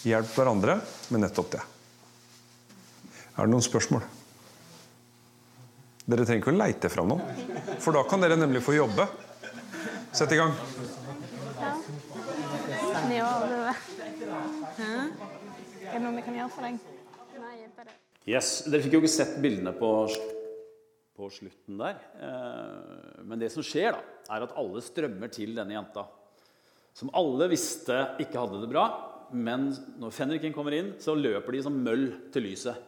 Hjelp hverandre med nettopp det. Er det noen spørsmål? Dere trenger ikke å leite fram noen, for da kan dere nemlig få jobbe. Sett i gang. Yes, Dere fikk jo ikke sett bildene på, på slutten der. Eh, Men det som skjer, da, er at alle strømmer til denne jenta. Som alle visste ikke hadde det bra. Men når fenriken kommer inn, så løper de som møll til lyset.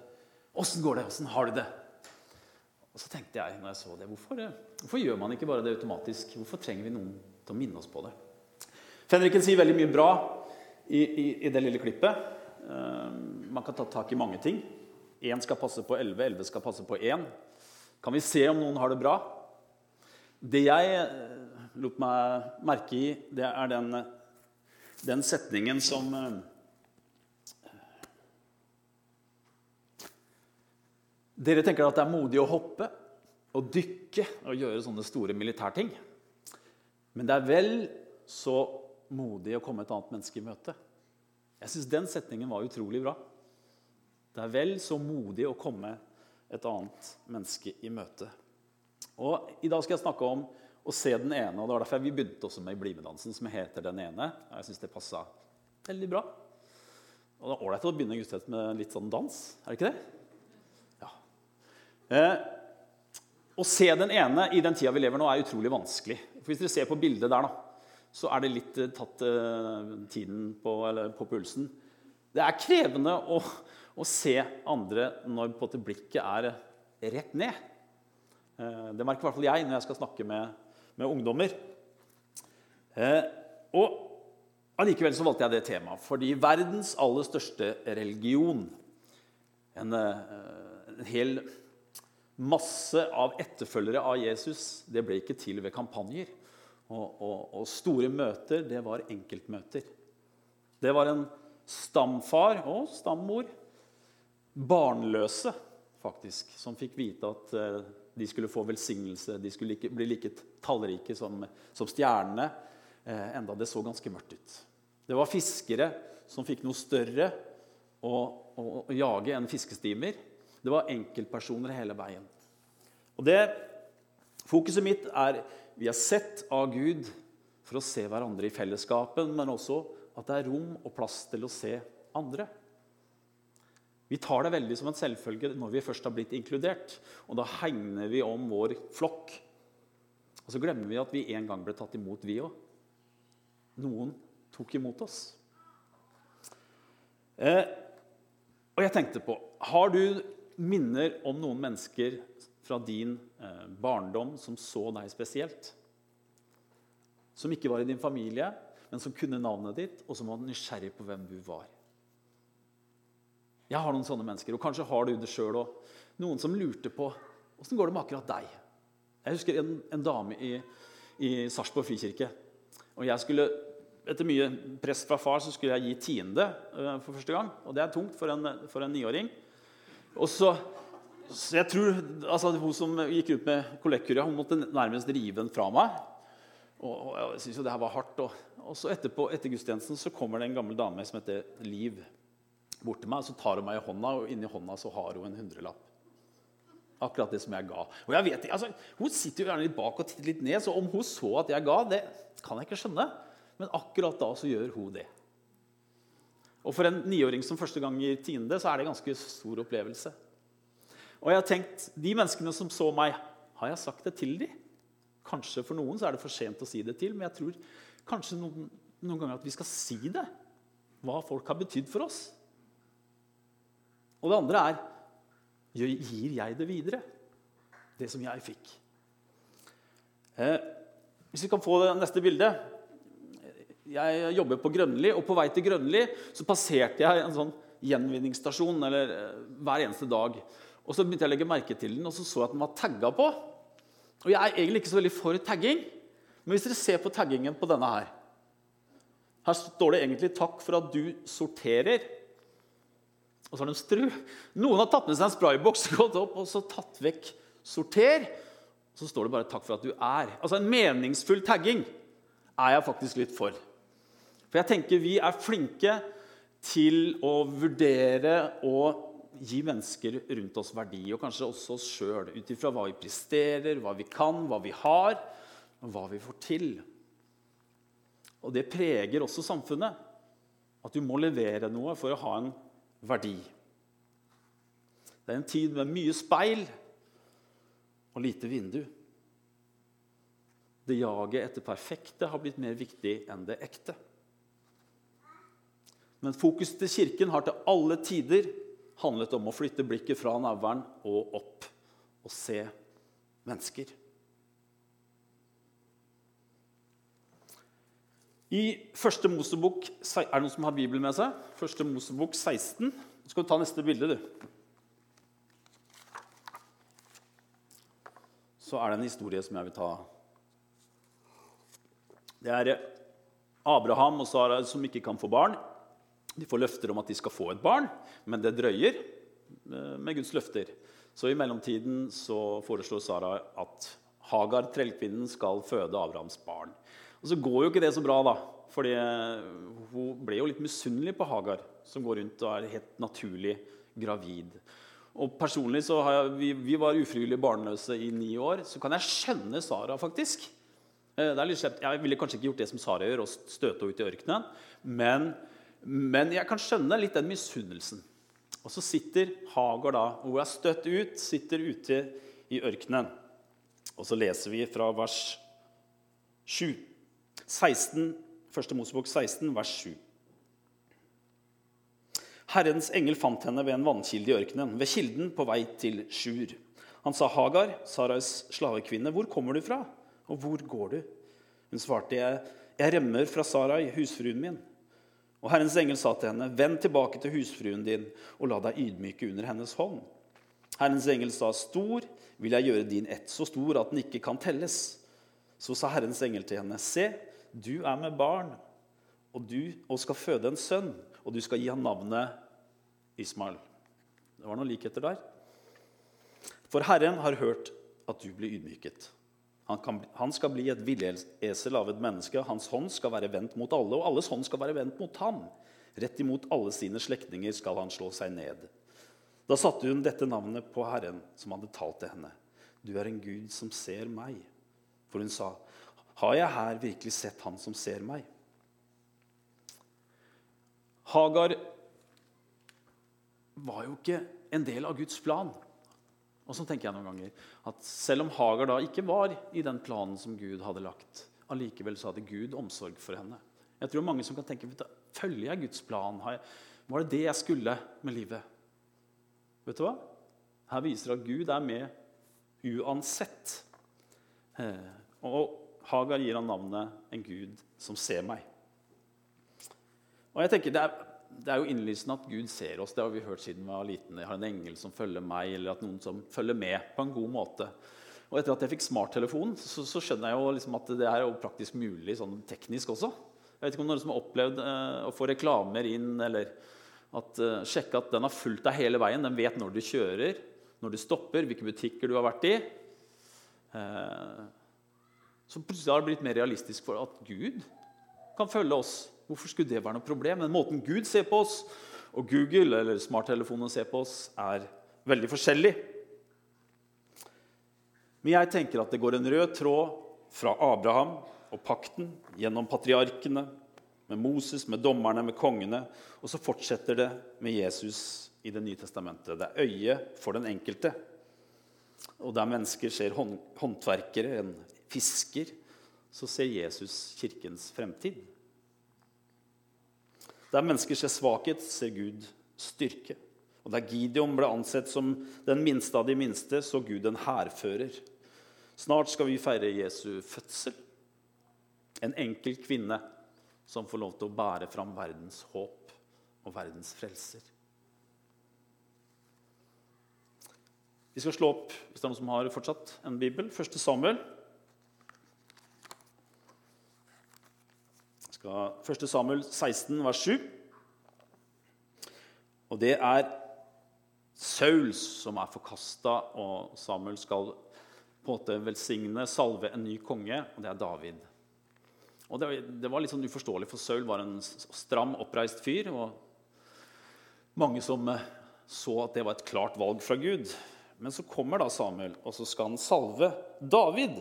'Åssen går det? Åssen har du det?' Og så tenkte jeg når jeg så det, hvorfor, hvorfor gjør man ikke bare det automatisk? Hvorfor trenger vi noen til å minne oss på det? Fenriken sier veldig mye bra i, i, i det lille klippet. Uh, man kan ta tak i mange ting. Én skal passe på elleve, elleve skal passe på én. Kan vi se om noen har det bra? Det jeg eh, lot meg merke i, det er den, den setningen som eh, Dere tenker at det er modig å hoppe og dykke og gjøre sånne store militærting. Men det er vel så modig å komme et annet menneske i møte. Jeg syns den setningen var utrolig bra. Det er vel så modig å komme et annet menneske i møte. Og I dag skal jeg snakke om å se den ene. og Det var derfor vi begynte også med BlimE-dansen, som heter Den ene. Og Jeg syns det passa veldig bra. Og Det er ålreit å begynne gudstjenesten med litt sånn dans, er det ikke det? Ja. Eh, å se den ene i den tida vi lever nå, er utrolig vanskelig. For Hvis dere ser på bildet der, da, så er det litt eh, tatt eh, tiden på, på pulsen. Det er krevende å, å se andre når blikket er rett ned. Eh, det merker i hvert fall jeg når jeg skal snakke med, med ungdommer. Eh, og Allikevel så valgte jeg det temaet fordi verdens aller største religion, en, eh, en hel masse av etterfølgere av Jesus, det ble ikke til ved kampanjer. Og, og, og store møter, det var enkeltmøter. Det var en stamfar og stammor, barnløse faktisk, som fikk vite at eh, de skulle få velsignelse, de skulle like, bli like tallrike som, som stjernene, eh, enda det så ganske mørkt ut. Det var fiskere som fikk noe større å, å, å jage enn fiskestimer. Det var enkeltpersoner hele veien. Og det, Fokuset mitt er vi er sett av Gud for å se hverandre i fellesskapen, men også at det er rom og plass til å se andre. Vi tar det veldig som en selvfølge når vi først har blitt inkludert. Og da hegner vi om vår flokk. Og så glemmer vi at vi en gang ble tatt imot, vi òg. Noen tok imot oss. Eh, og jeg tenkte på Har du minner om noen mennesker fra din eh, barndom som så deg spesielt? Som ikke var i din familie, men som kunne navnet ditt, og som var nysgjerrig på hvem du var. Jeg har noen sånne mennesker, og kanskje har du det sjøl òg. Noen som lurte på åssen går det med akkurat deg. Jeg husker en, en dame i, i Sarpsborg frikirke. Og jeg skulle, Etter mye press fra far så skulle jeg gi tiende uh, for første gang. Og det er tungt for en, for en niåring. Og så, så jeg tror, altså Hun som gikk ut med kollektkuria, hun måtte nærmest rive den fra meg. Og, og jeg synes jo det her var hardt. Og, og så etterpå, etter gudstjenesten så kommer det en gammel dame som heter Liv bort til meg, så tar hun meg i hånda, og inni hånda så har hun en hundrelapp. Akkurat det som jeg ga. Og jeg vet, altså, Hun sitter jo gjerne litt bak og titter litt ned, så om hun så at jeg ga, det kan jeg ikke skjønne. Men akkurat da så gjør hun det. Og for en niåring som første gang gir tiende, så er det en ganske stor opplevelse. Og jeg har tenkt, De menneskene som så meg, har jeg sagt det til dem? Kanskje for noen så er det for sent å si det til, men jeg tror kanskje noen, noen ganger at vi skal si det. Hva folk har betydd for oss. Og det andre er gir jeg det videre, det som jeg fikk? Eh, hvis vi kan få det neste bilde Jeg jobber på Grønli, og på vei til Grønli så passerte jeg en sånn gjenvinningsstasjon eller, eh, hver eneste dag. Og Så begynte jeg å legge merke til den, og så så jeg at den var tagga på. Og Jeg er egentlig ikke så veldig for tagging, men hvis dere ser på taggingen på denne her Her står det egentlig 'Takk for at du sorterer'. Og så har de stru. Noen har tatt med seg en sprayboks gått opp, og så tatt vekk 'sorter'. Og så står det bare 'takk for at du er'. Altså En meningsfull tagging er jeg faktisk litt for. For jeg tenker vi er flinke til å vurdere og gi mennesker rundt oss verdi, og kanskje også oss sjøl, ut ifra hva vi presterer, hva vi kan, hva vi har, og hva vi får til. Og det preger også samfunnet. At du må levere noe for å ha en verdi. Det er en tid med mye speil og lite vindu. Det jaget etter perfekte har blitt mer viktig enn det ekte. Men fokuset til Kirken har til alle tider handlet om å flytte blikket fra navlen og opp og se mennesker. I første Mosebok Er det noen som har Bibelen med seg? Første Mosebok 16. Så skal du ta neste bilde, du. Så er det en historie som jeg vil ta. Det er Abraham og Sara som ikke kan få barn. De får løfter om at de skal få et barn, men det drøyer eh, med Guds løfter. Så i mellomtiden så foreslår Sara at Hagar, trellkvinnen, skal føde Abrahams barn. Og så går jo ikke det så bra, da. fordi hun ble jo litt misunnelig på Hagar, som går rundt og er helt naturlig gravid. Og personlig så har jeg, vi, vi var ufrivillig barnløse i ni år. Så kan jeg skjønne Sara, faktisk. Eh, det er litt slept. Jeg ville kanskje ikke gjort det som Sara gjør, og støte henne ut i ørkenen. Men men jeg kan skjønne litt den misunnelsen. Og så sitter Hagar da, og hun er støtt ut, sitter ute i ørkenen. Og så leser vi fra vers 7. 16, Første Mosebok 16, vers 7. Herrens engel fant henne ved en vannkilde i ørkenen, ved kilden på vei til Sjur. Han sa, 'Hagar, Sarais slavekvinne, hvor kommer du fra, og hvor går du?' Hun svarte, 'Jeg, jeg remmer fra Sarai, husfruen min.' Og Herrens engel sa til henne, 'Vend tilbake til husfruen din og la deg ydmyke under hennes hånd.' Herrens engel sa, 'Stor vil jeg gjøre din ett, så stor at den ikke kan telles.' Så sa Herrens engel til henne, 'Se, du er med barn, og du og skal føde en sønn, og du skal gi ham navnet Ismael.' Det var noen likheter der. For Herren har hørt at du blir ydmyket. Han, kan, han, skal bli et villesel av et menneske. Hans hånd skal være vendt mot alle, og alles hånd skal være vendt mot ham. Rett imot alle sine slektninger skal han slå seg ned. Da satte hun dette navnet på Herren, som hadde talt til henne. Du er en Gud som ser meg. For hun sa, Har jeg her virkelig sett Han som ser meg? Hagar var jo ikke en del av Guds plan. Og så tenker jeg noen ganger at Selv om Hagar da ikke var i den planen som Gud hadde lagt, allikevel så hadde Gud omsorg for henne. Jeg tror mange som kan tenke følger jeg Guds plan. Var det det jeg skulle med livet? Vet du hva? Her viser det at Gud er med uansett. Og Hagar gir han navnet 'en Gud som ser meg'. Og jeg tenker Det er det er jo innlysende at Gud ser oss. Det har vi hørt siden vi var liten. Jeg har en engel som følger meg, eller at noen som følger med på en god måte. Og etter at jeg fikk smarttelefon, så, så skjønner jeg jo liksom at det er jo praktisk mulig sånn teknisk også. Jeg vet ikke om noen som har opplevd eh, å få reklamer inn, eller at, eh, sjekke at den har fulgt deg hele veien. Den vet når du kjører, når du stopper, hvilke butikker du har vært i. Eh, så plutselig har det blitt mer realistisk for at Gud kan følge oss Hvorfor skulle det være noe problem? Men måten Gud ser på oss, og Google eller smarttelefonen ser på oss, er veldig forskjellig. Men jeg tenker at det går en rød tråd fra Abraham og pakten gjennom patriarkene, med Moses, med dommerne, med kongene, og så fortsetter det med Jesus i Det nye testamentet. Det er øyet for den enkelte. Og der mennesker ser håndverkere, en fisker, så ser Jesus kirkens fremtid. Der mennesker ser svakhet, ser Gud styrke. Og Der Gideon ble ansett som den minste av de minste, så Gud en hærfører. Snart skal vi feire Jesu fødsel. En enkel kvinne som får lov til å bære fram verdens håp og verdens frelser. Vi skal slå opp hvis det er noen som har fortsatt en bibel. Første Samuel. Skal 1. Samuel 16, vers 7. Og det er Saul som er forkasta, og Samuel skal på en måte velsigne, salve en ny konge, og det er David. Og det, det var litt sånn uforståelig, for Saul var en stram, oppreist fyr. og mange som eh, så at det var et klart valg fra Gud. Men så kommer da Samuel, og så skal han salve David.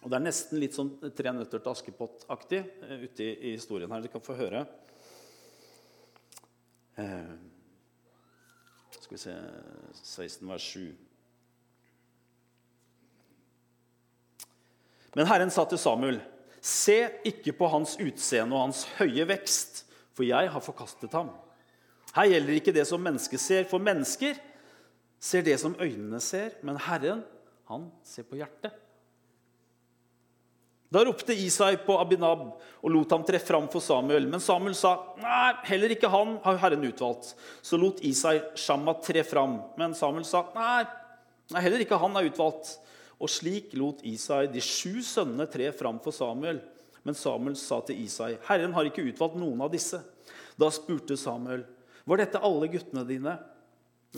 Og Det er nesten litt sånn Tre nøtter til Askepott-aktig eh, ute i, historien her. Dere kan få høre. Eh, skal vi se 16 vers 7. Men Herren sa til Samuel, se ikke på hans utseende og hans høye vekst, for jeg har forkastet ham. Her gjelder ikke det som mennesket ser, for mennesker ser det som øynene ser, men Herren, han ser på hjertet. Da ropte Isai på Abinab og lot ham tre fram for Samuel. Men Samuel sa, nei, heller ikke han har Herren utvalgt. Så lot Isai Shamma tre fram. Men Samuel sa, nei, heller ikke han er utvalgt. Og slik lot Isai de sju sønnene tre fram for Samuel. Men Samuel sa til Isai, Herren har ikke utvalgt noen av disse. Da spurte Samuel, var dette alle guttene dine?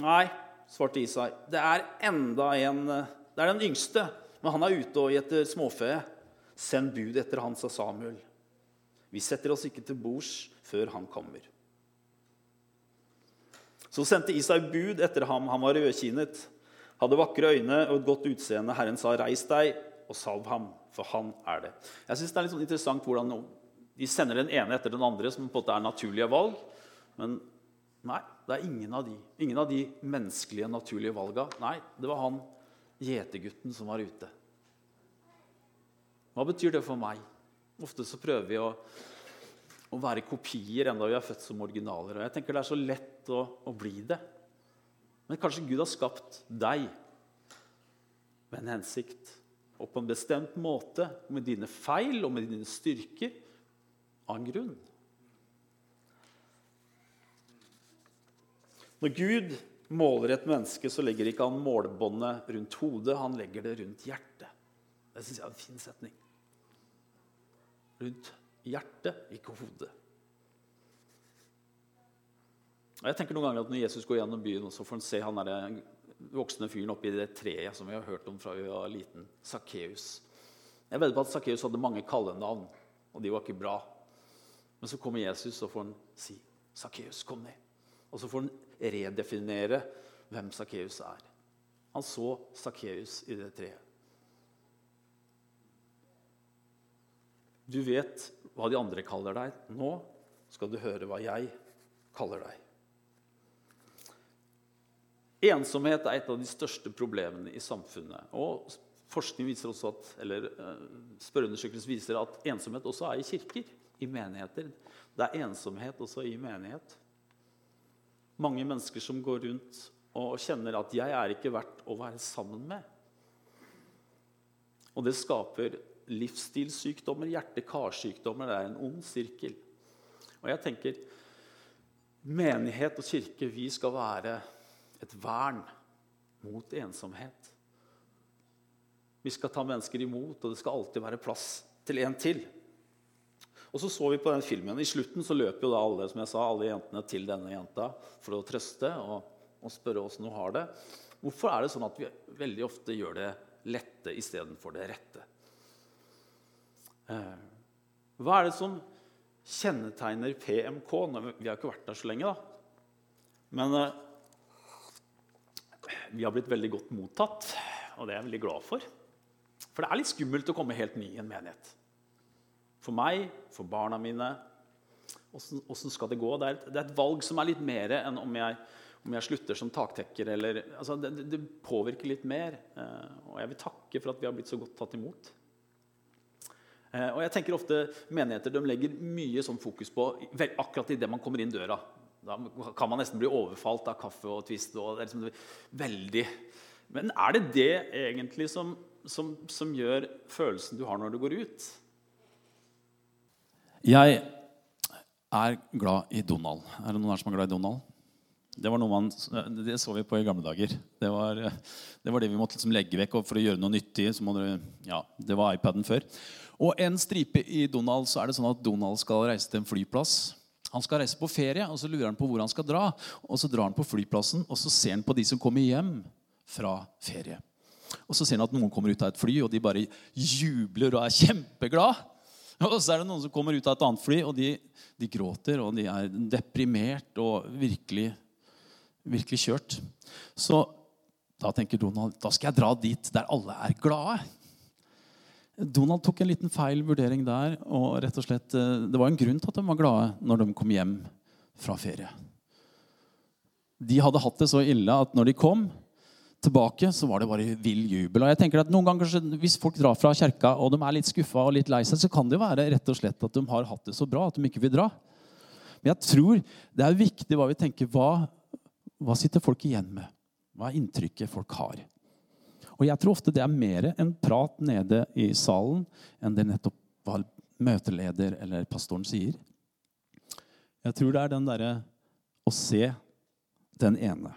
Nei, svarte Isai. Det er enda en Det er den yngste, men han er ute og gjeter småfe. Send bud etter han, sa Samuel. Vi setter oss ikke til bords før han kommer. Så sendte Isai bud etter ham. Han var rødkinnet, hadde vakre øyne og et godt utseende. Herren sa, 'Reis deg og salv ham, for han er det.' Jeg synes Det er litt sånn interessant hvordan de sender den ene etter den andre, som på en måte er naturlige valg. Men nei, det er ingen av de, ingen av de menneskelige, naturlige valga. Nei, det var han gjetergutten som var ute. Hva betyr det for meg? Ofte så prøver vi å, å være kopier enda vi er født som originaler. Og jeg tenker Det er så lett å, å bli det. Men kanskje Gud har skapt deg med en hensikt og på en bestemt måte, med dine feil og med dine styrker, av en grunn. Når Gud måler et menneske, så legger ikke han målbåndet rundt hodet, han legger det rundt hjertet. Det syns jeg er en fin setning. Rundt hjertet, ikke hodet. Og jeg tenker noen ganger at Når Jesus går gjennom byen, så får han se han der voksne fyren oppi det treet som vi har hørt om fra vi var liten. Sakkeus. Jeg vedder på at Sakkeus hadde mange kallenavn, og de var ikke bra. Men så kommer Jesus og får han si, 'Sakkeus, kom ned.' Og så får han redefinere hvem Sakkeus er. Han så Sakkeus i det treet. Du vet hva de andre kaller deg. Nå skal du høre hva jeg kaller deg. Ensomhet er et av de største problemene i samfunnet. Og forskning viser også at, eller Spørreundersøkelsen viser at ensomhet også er i kirker, i menigheter. Det er ensomhet også i menighet. Mange mennesker som går rundt og kjenner at 'jeg er ikke verdt å være sammen med'. Og det skaper livsstilssykdommer, hjerte-karsykdommer. Det er en ond sirkel. Og jeg tenker menighet og kirke, vi skal være et vern mot ensomhet. Vi skal ta mennesker imot, og det skal alltid være plass til en til. Og så så vi på den filmen. I slutten så løper jo da alle som jeg sa, alle jentene til denne jenta for å trøste og, og spørre åssen hun har det. Hvorfor er det sånn at vi veldig ofte gjør det lette istedenfor det rette? Eh, hva er det som kjennetegner PMK? Vi har ikke vært der så lenge, da. Men eh, vi har blitt veldig godt mottatt, og det er jeg veldig glad for. For det er litt skummelt å komme helt ny i en menighet. For meg, for barna mine. Åssen skal det gå? Det er, et, det er, et, valg som er litt mer enn om jeg, om jeg slutter som taktekker. Eller, altså det, det, påvirker litt mer. Eh, og jeg vil takke for at vi har blitt så godt tatt imot. Eh, og jeg tenker ofte Menigheter de legger mye sånn fokus på akkurat idet man kommer inn døra. Da kan man nesten bli overfalt av kaffe og twist. Og det er liksom veldig Men er det det egentlig som, som, som, gjør følelsen du har når du går ut? Jeg er glad i Donald. Er det noen her som er glad i Donald? Det, var noe man, det så vi på i gamle dager. Det var det, var det vi måtte liksom legge vekk. For å gjøre noe nyttig dere, ja, Det var iPaden før. Og en stripe i Donald så er det sånn at Donald skal reise til en flyplass. Han skal reise på ferie, og så lurer han på hvor han skal dra. Og Så drar han på flyplassen og så ser han på de som kommer hjem fra ferie. Og Så ser han at noen kommer ut av et fly, og de bare jubler og er kjempeglade. Og så er det noen som kommer ut av et annet fly, og de, de gråter og de er deprimert og virkelig virkelig kjørt. Så da tenker Donald da skal jeg dra dit der alle er glade. Donald tok en liten feil vurdering der. og rett og slett, eh, Det var en grunn til at de var glade når de kom hjem fra ferie. De hadde hatt det så ille at når de kom tilbake, så var det bare vill jubel. Og jeg tenker at noen ganger, Hvis folk drar fra kjerka og de er litt skuffa og litt lei seg, så kan det jo være rett og slett at de har hatt det så bra at de ikke vil dra. Men jeg tror det er viktig hva vi tenker. Hva, hva sitter folk igjen med? Hva er inntrykket folk har? Og jeg tror ofte det er mer en prat nede i salen enn det nettopp hva møteleder eller pastoren sier. Jeg tror det er den derre å se den ene.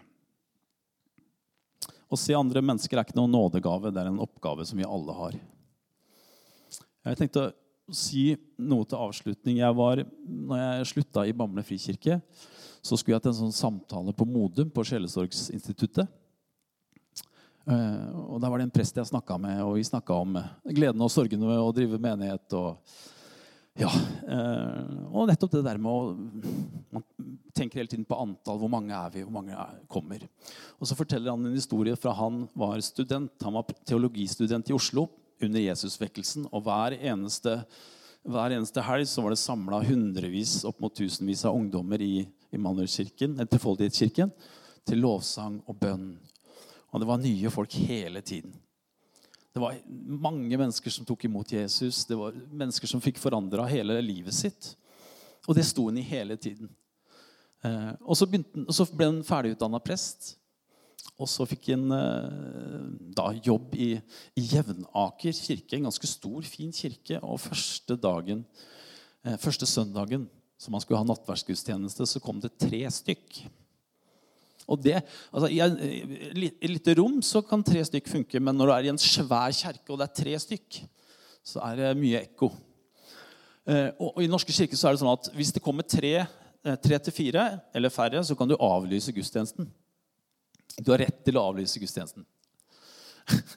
Å se andre mennesker er ikke noen nådegave, det er en oppgave som vi alle har. Jeg tenkte si noe til avslutning. Jeg var, når jeg slutta i Bamble frikirke, så skulle jeg til en sånn samtale på Modum, på Sjelesorgsinstituttet. Eh, og Da var det en prest jeg snakka med, og vi snakka om gleden og sorgene ved å drive menighet. og ja, eh, og nettopp det der med å Man tenker hele tiden på antall. Hvor mange er vi? Hvor mange er, kommer? Og Så forteller han en historie fra han var student. Han var teologistudent i Oslo under Jesusvekkelsen. Og hver eneste, hver eneste helg så var det samla hundrevis, opp mot tusenvis av ungdommer i, Immanuelskirken, Tilfoldighetskirken til lovsang og bønn. Og det var nye folk hele tiden. Det var mange mennesker som tok imot Jesus. Det var mennesker som fikk forandra hele livet sitt. Og det sto han i hele tiden. Eh, og, så begynte, og, så ble han ferdigutdanna prest. Og så fikk han eh, da jobb i, Jevnaker kirke, en ganske stor, fin kirke. Og første dagen, eh, første søndagen som han skulle ha nattverdsgudstjeneste, så kom det tre stykk. Og det, altså, I et lite rom så kan tre stykk funke, men når du er i en svær kjerke og det er tre stykk, så er det mye ekko. Eh, og, I norske kirker så er det sånn at hvis det kommer tre, tre til fire eller færre, så kan du avlyse gudstjenesten. Du har rett til å avlyse gudstjenesten.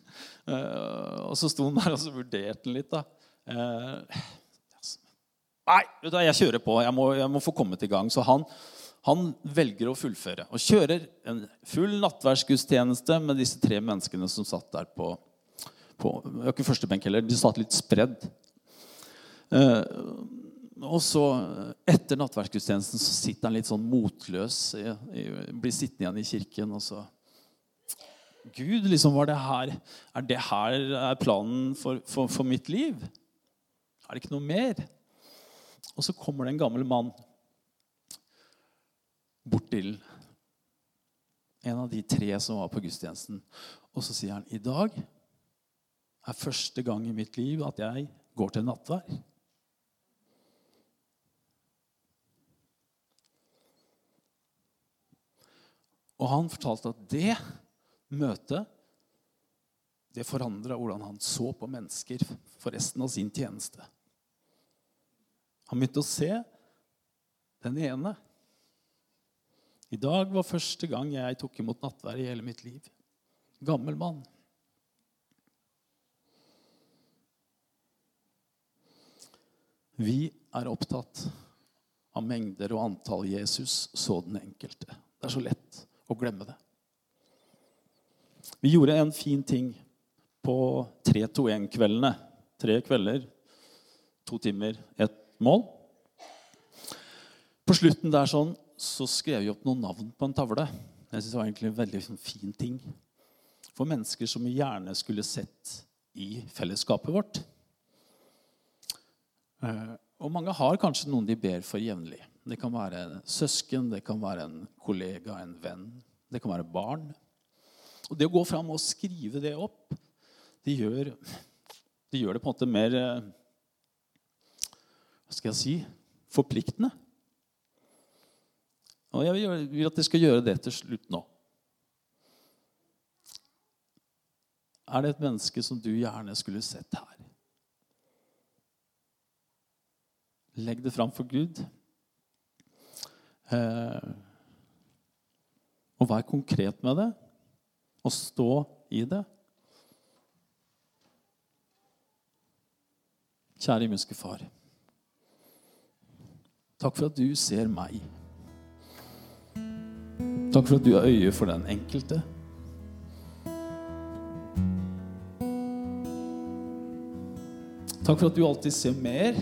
Eh, og så sto han der og så vurderte han litt. da. Nei, jeg kjører på. Jeg må, jeg må få kommet i gang. Så han han velger å fullføre og kjører en full nattverdsgudstjeneste med disse tre menneskene som satt der på, på ikke første benk heller, de satt litt spredd. Eh, og så, etter nattverdsgudstjenesten, så sitter han litt sånn motløs. I, i, blir sittende igjen i kirken. og så Gud, liksom, var det her, er det her er planen for, for, for mitt liv? Er det ikke noe mer? Og så kommer det en gammel mann bort til en av de tre som var på gudstjenesten. Og så sier han i dag er første gang i mitt liv at jeg går til nattvær. Og han fortalte at det møtet det forandra hvordan han så på mennesker for resten av sin tjeneste. Han begynte å se den ene i dag var første gang jeg tok imot nattvær i hele mitt liv. Gammel mann. Vi er opptatt av mengder og antall Jesus så den enkelte. Det er så lett å glemme det. Vi gjorde en fin ting på 3-2-1-kveldene. Tre kvelder, to timer, ett mål. På slutten der sånn så skrev vi opp noen navn på en tavle. Jeg synes Det var egentlig en veldig sånn, fin ting. For mennesker som vi gjerne skulle sett i fellesskapet vårt. Eh, og mange har kanskje noen de ber for jevnlig. Det kan være søsken, det kan være en kollega, en venn. Det kan være barn. Og det å gå fram og skrive det opp, det gjør, det, gjør det på en måte mer eh, Hva skal jeg si forpliktende. Og jeg vil at dere skal gjøre det til slutt nå. Er det et menneske som du gjerne skulle sett her? Legg det fram for Gud. Eh, og vær konkret med det, og stå i det. Kjære himmelske Far. Takk for at du ser meg. Takk for at du har øye for den enkelte. Takk for at du alltid ser mer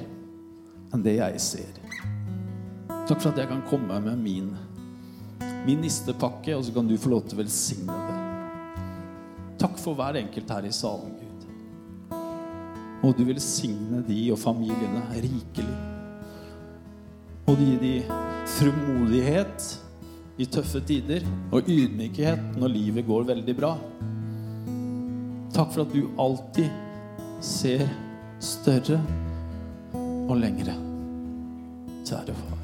enn det jeg ser. Takk for at jeg kan komme med min, min nistepakke, og så kan du få lov til å velsigne det. Takk for hver enkelt her i salen, Gud. Og du velsigne de og familiene rikelig. Og gi de frimodighet i tøffe tider og ydmykhet når livet går veldig bra. Takk for at du alltid ser større og lengre. Kjære far.